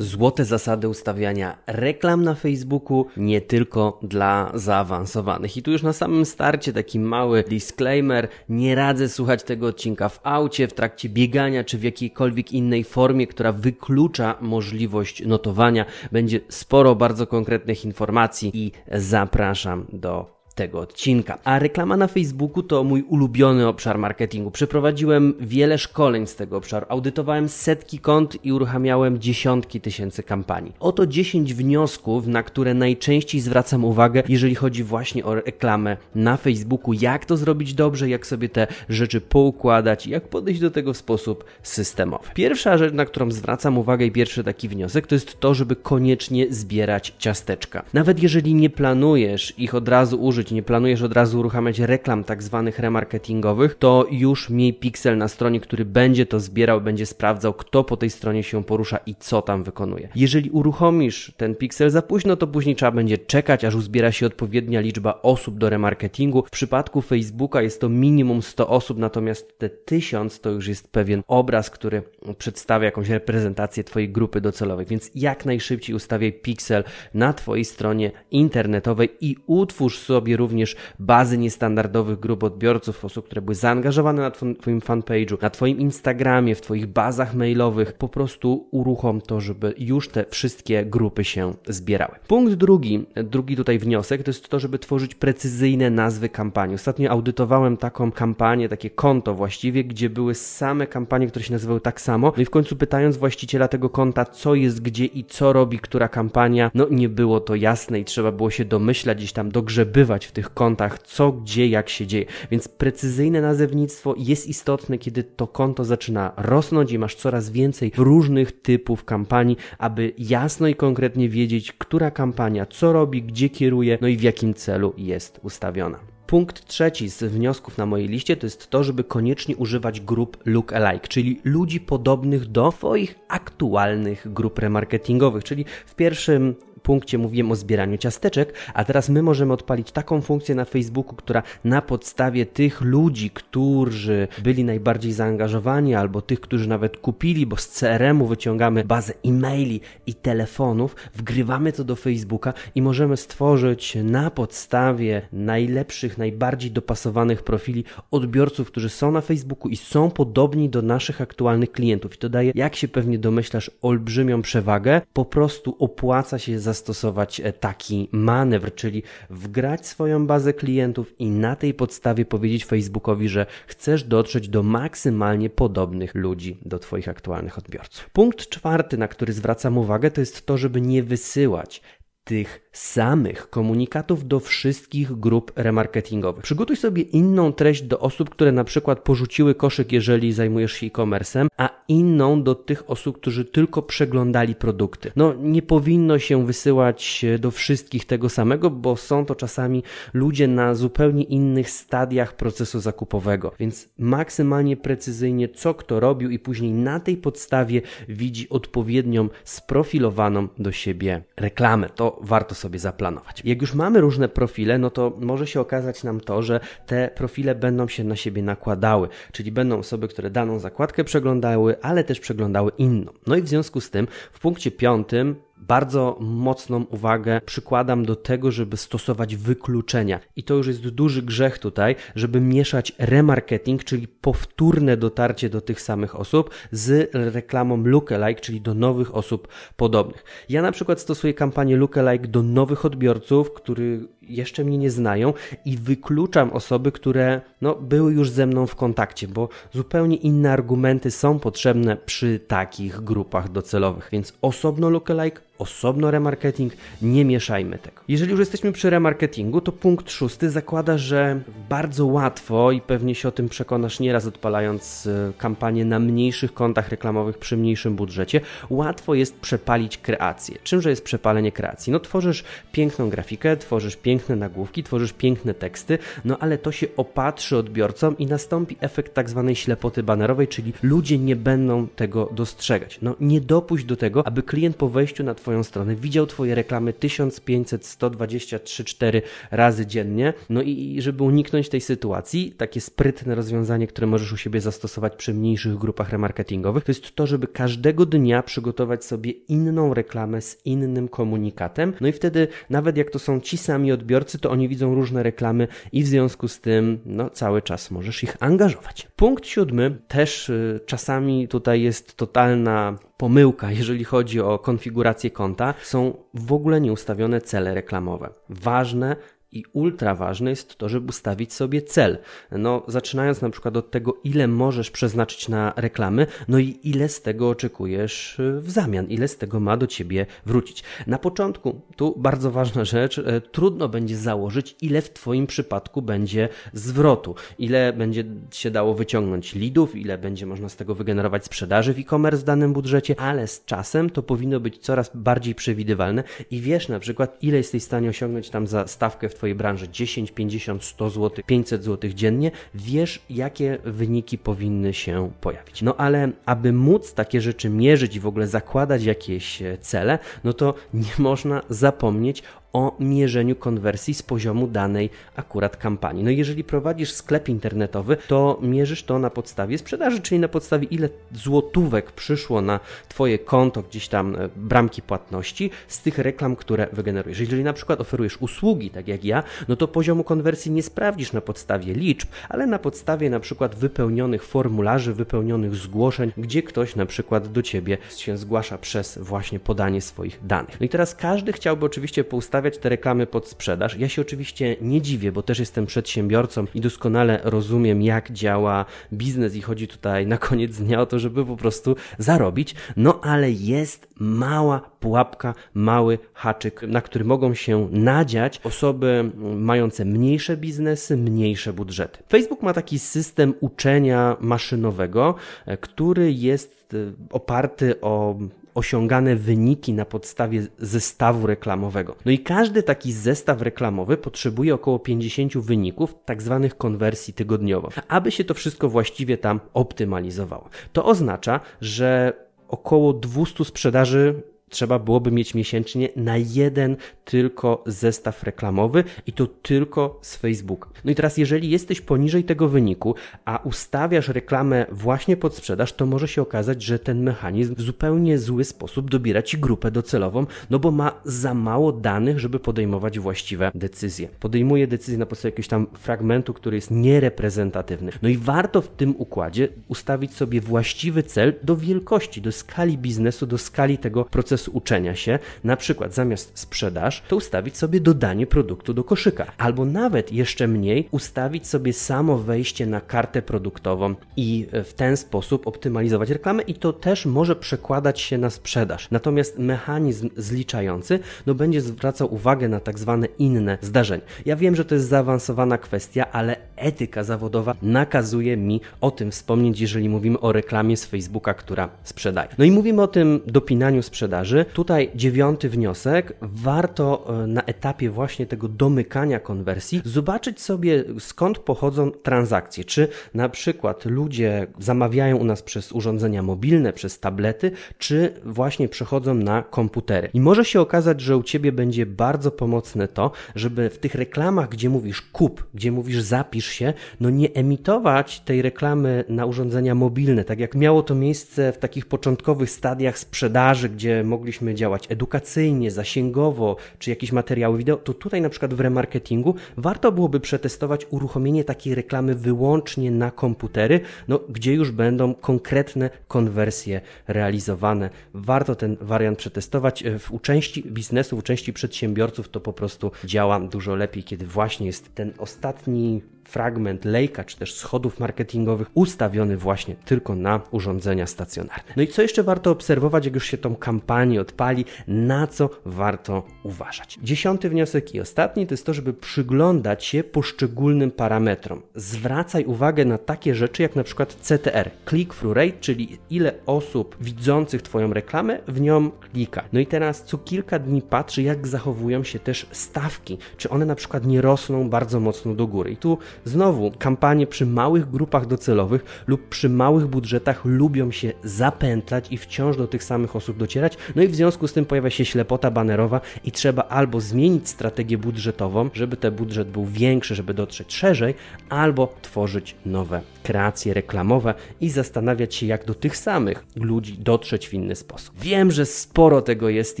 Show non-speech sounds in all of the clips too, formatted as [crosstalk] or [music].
Złote zasady ustawiania reklam na Facebooku nie tylko dla zaawansowanych. I tu już na samym starcie taki mały disclaimer. Nie radzę słuchać tego odcinka w aucie, w trakcie biegania czy w jakiejkolwiek innej formie, która wyklucza możliwość notowania. Będzie sporo bardzo konkretnych informacji i zapraszam do tego odcinka. A reklama na Facebooku to mój ulubiony obszar marketingu. Przeprowadziłem wiele szkoleń z tego obszaru, audytowałem setki kont i uruchamiałem dziesiątki tysięcy kampanii. Oto 10 wniosków, na które najczęściej zwracam uwagę, jeżeli chodzi właśnie o reklamę na Facebooku. Jak to zrobić dobrze, jak sobie te rzeczy poukładać, jak podejść do tego w sposób systemowy. Pierwsza rzecz, na którą zwracam uwagę i pierwszy taki wniosek, to jest to, żeby koniecznie zbierać ciasteczka. Nawet jeżeli nie planujesz ich od razu użyć, nie planujesz od razu uruchamiać reklam tak zwanych remarketingowych, to już miej pixel na stronie, który będzie to zbierał, będzie sprawdzał, kto po tej stronie się porusza i co tam wykonuje. Jeżeli uruchomisz ten pixel za późno, to później trzeba będzie czekać, aż uzbiera się odpowiednia liczba osób do remarketingu. W przypadku Facebooka jest to minimum 100 osób, natomiast te 1000 to już jest pewien obraz, który przedstawia jakąś reprezentację Twojej grupy docelowej, więc jak najszybciej ustawiaj pixel na Twojej stronie internetowej i utwórz sobie również bazy niestandardowych grup odbiorców, osób, które były zaangażowane na Twoim fanpage'u, na Twoim Instagramie, w Twoich bazach mailowych. Po prostu uruchom to, żeby już te wszystkie grupy się zbierały. Punkt drugi, drugi tutaj wniosek, to jest to, żeby tworzyć precyzyjne nazwy kampanii. Ostatnio audytowałem taką kampanię, takie konto właściwie, gdzie były same kampanie, które się nazywały tak samo. No i w końcu pytając właściciela tego konta, co jest gdzie i co robi która kampania, no nie było to jasne i trzeba było się domyślać, gdzieś tam dogrzebywać w tych kontach, co, gdzie, jak się dzieje. Więc precyzyjne nazewnictwo jest istotne, kiedy to konto zaczyna rosnąć i masz coraz więcej różnych typów kampanii, aby jasno i konkretnie wiedzieć, która kampania co robi, gdzie kieruje, no i w jakim celu jest ustawiona. Punkt trzeci z wniosków na mojej liście to jest to, żeby koniecznie używać grup look-alike, czyli ludzi podobnych do Twoich aktualnych grup remarketingowych. Czyli w pierwszym punkcie mówiłem o zbieraniu ciasteczek, a teraz my możemy odpalić taką funkcję na Facebooku, która na podstawie tych ludzi, którzy byli najbardziej zaangażowani, albo tych, którzy nawet kupili, bo z CRM-u wyciągamy bazę e-maili i telefonów, wgrywamy to do Facebooka i możemy stworzyć na podstawie najlepszych, najbardziej dopasowanych profili odbiorców, którzy są na Facebooku i są podobni do naszych aktualnych klientów. I to daje, jak się pewnie domyślasz, olbrzymią przewagę. Po prostu opłaca się za zastosować e, taki manewr, czyli wgrać swoją bazę klientów i na tej podstawie powiedzieć Facebookowi, że chcesz dotrzeć do maksymalnie podobnych ludzi do Twoich aktualnych odbiorców. Punkt czwarty, na który zwracam uwagę, to jest to, żeby nie wysyłać tych samych komunikatów do wszystkich grup remarketingowych. Przygotuj sobie inną treść do osób, które na przykład porzuciły koszyk, jeżeli zajmujesz się e-commerce'em, a inną do tych osób, którzy tylko przeglądali produkty. No, nie powinno się wysyłać do wszystkich tego samego, bo są to czasami ludzie na zupełnie innych stadiach procesu zakupowego, więc maksymalnie precyzyjnie, co kto robił, i później na tej podstawie widzi odpowiednią, sprofilowaną do siebie reklamę. To warto sobie zaplanować. Jak już mamy różne profile, no to może się okazać nam to, że te profile będą się na siebie nakładały, czyli będą osoby, które daną zakładkę przeglądały, ale też przeglądały inną. No i w związku z tym w punkcie piątym bardzo mocną uwagę przykładam do tego, żeby stosować wykluczenia. I to już jest duży grzech tutaj, żeby mieszać remarketing, czyli powtórne dotarcie do tych samych osób z reklamą lookalike, czyli do nowych osób podobnych. Ja na przykład stosuję kampanię lookalike do nowych odbiorców, którzy jeszcze mnie nie znają i wykluczam osoby, które no, były już ze mną w kontakcie, bo zupełnie inne argumenty są potrzebne przy takich grupach docelowych. Więc osobno lookalike, osobno remarketing, nie mieszajmy tego. Jeżeli już jesteśmy przy remarketingu, to punkt szósty zakłada, że bardzo łatwo i pewnie się o tym przekonasz nieraz odpalając e, kampanię na mniejszych kontach reklamowych przy mniejszym budżecie, łatwo jest przepalić kreację. Czymże jest przepalenie kreacji? No tworzysz piękną grafikę, tworzysz piękne nagłówki, tworzysz piękne teksty, no ale to się opatrzy odbiorcom i nastąpi efekt tak zwanej ślepoty banerowej, czyli ludzie nie będą tego dostrzegać. No nie dopuść do tego, aby klient po wejściu na Twoją stronę. Widział Twoje reklamy 1500, 123, 4 razy dziennie, no i żeby uniknąć tej sytuacji, takie sprytne rozwiązanie, które możesz u siebie zastosować przy mniejszych grupach remarketingowych, to jest to, żeby każdego dnia przygotować sobie inną reklamę z innym komunikatem, no i wtedy nawet jak to są ci sami odbiorcy, to oni widzą różne reklamy i w związku z tym no, cały czas możesz ich angażować. Punkt siódmy, też y, czasami tutaj jest totalna pomyłka, jeżeli chodzi o konfigurację konta, są w ogóle nieustawione cele reklamowe. Ważne, i ultra ważne jest to, żeby ustawić sobie cel. No, zaczynając na przykład od tego, ile możesz przeznaczyć na reklamy, no i ile z tego oczekujesz y, w zamian, ile z tego ma do ciebie wrócić. Na początku, tu bardzo ważna rzecz, y, trudno będzie założyć, ile w Twoim przypadku będzie zwrotu, ile będzie się dało wyciągnąć lidów, ile będzie można z tego wygenerować sprzedaży w e-commerce w danym budżecie, ale z czasem to powinno być coraz bardziej przewidywalne i wiesz na przykład, ile jesteś w stanie osiągnąć tam za stawkę w Twojej branży 10, 50, 100 zł, 500 zł dziennie, wiesz, jakie wyniki powinny się pojawić. No ale aby móc takie rzeczy mierzyć i w ogóle zakładać jakieś e, cele, no to nie [laughs] można zapomnieć o mierzeniu konwersji z poziomu danej akurat kampanii. No jeżeli prowadzisz sklep internetowy, to mierzysz to na podstawie sprzedaży, czyli na podstawie ile złotówek przyszło na Twoje konto, gdzieś tam e, bramki płatności z tych reklam, które wygenerujesz. Jeżeli na przykład oferujesz usługi, tak jak ja, no to poziomu konwersji nie sprawdzisz na podstawie liczb, ale na podstawie na przykład wypełnionych formularzy, wypełnionych zgłoszeń, gdzie ktoś na przykład do Ciebie się zgłasza przez właśnie podanie swoich danych. No i teraz każdy chciałby oczywiście poustawić ustawiać te reklamy pod sprzedaż. Ja się oczywiście nie dziwię, bo też jestem przedsiębiorcą i doskonale rozumiem, jak działa biznes i chodzi tutaj na koniec dnia o to, żeby po prostu zarobić. No ale jest mała pułapka, mały haczyk, na który mogą się nadziać osoby mające mniejsze biznesy, mniejsze budżety. Facebook ma taki system uczenia maszynowego, e, który jest e, oparty o osiągane wyniki na podstawie zestawu reklamowego. No i każdy taki zestaw reklamowy potrzebuje około 50 wyników, tak zwanych konwersji tygodniowo, aby się to wszystko właściwie tam optymalizowało. To oznacza, że około 200 sprzedaży trzeba byłoby mieć miesięcznie na jeden tylko zestaw reklamowy i to tylko z Facebooka. No i teraz, jeżeli jesteś poniżej tego wyniku, a ustawiasz reklamę właśnie pod sprzedaż, to może się okazać, że ten mechanizm w zupełnie zły sposób dobiera ci grupę docelową, no bo ma za mało danych, żeby podejmować właściwe decyzje. Podejmuje decyzje na podstawie jakiegoś tam fragmentu, który jest niereprezentatywny. No i warto w tym układzie ustawić sobie właściwy cel do wielkości, do skali biznesu, do skali tego procesu proces uczenia się, na przykład zamiast sprzedaż, to ustawić sobie dodanie produktu do koszyka, albo nawet jeszcze mniej ustawić sobie samo wejście na kartę produktową i e, w ten sposób optymalizować reklamę i to też może przekładać się na sprzedaż. Natomiast mechanizm zliczający no będzie zwracał uwagę na tak zwane inne zdarzenia. Ja wiem, że to jest zaawansowana kwestia, ale etyka zawodowa nakazuje mi o tym wspomnieć, jeżeli mówimy o reklamie z Facebooka, która sprzedaje. No i mówimy o tym dopinaniu sprzedaży. Tutaj dziewiąty wniosek. Warto e, na etapie właśnie tego domykania konwersji zobaczyć sobie skąd pochodzą transakcje. Czy na przykład ludzie zamawiają u nas przez urządzenia mobilne, przez tablety, czy właśnie przechodzą na komputery. I może się okazać, że u Ciebie będzie bardzo pomocne to, żeby w tych reklamach, gdzie mówisz kup, gdzie mówisz zapisz się, no nie emitować tej reklamy na urządzenia mobilne, tak jak miało to miejsce w takich początkowych stadiach sprzedaży, gdzie mogliśmy działać edukacyjnie, zasięgowo, czy jakieś materiały wideo, to tutaj na przykład w remarketingu warto byłoby przetestować uruchomienie takiej reklamy wyłącznie na komputery, no, gdzie już będą konkretne konwersje realizowane. Warto ten wariant przetestować. W części biznesu, w części przedsiębiorców to po prostu działa dużo lepiej, kiedy właśnie jest ten ostatni fragment lejka czy też schodów marketingowych ustawiony właśnie tylko na urządzenia stacjonarne. No i co jeszcze warto obserwować, jak już się tą kampanię odpali, na co warto uważać. Dziesiąty wniosek i ostatni to jest to, żeby przyglądać się poszczególnym parametrom. Zwracaj uwagę na takie rzeczy jak na przykład CTR, click-through rate, czyli ile osób widzących Twoją reklamę w nią klika. No i teraz co kilka dni patrzy, jak zachowują się też stawki, czy one na przykład nie rosną bardzo mocno do góry. I tu znowu kampanie przy małych grupach docelowych lub przy małych budżetach lubią się zapętlać i wciąż do tych samych osób docierać. No i w związku z tym pojawia się ślepota banerowa i trzeba albo zmienić strategię budżetową, żeby ten budżet był większy, żeby dotrzeć szerzej, albo tworzyć nowe kreacje reklamowe i zastanawiać się, jak do tych samych ludzi dotrzeć w inny sposób. Wiem, że sporo tego jest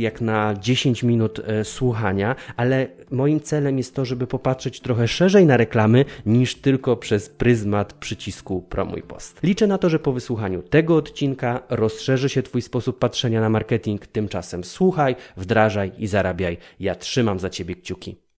jak na 10 minut e, słuchania, ale moim celem jest to, żeby popatrzeć trochę szerzej na reklamy niż tylko przez pryzmat przycisku Promuj Post. Liczę na to, że po wysłuchaniu tego odcinka rozszerzy się Twój sposób patrzenia na marketing. Tymczasem słuchaj, wdrażaj i zarabiaj. Ja trzymam za Ciebie kciuki.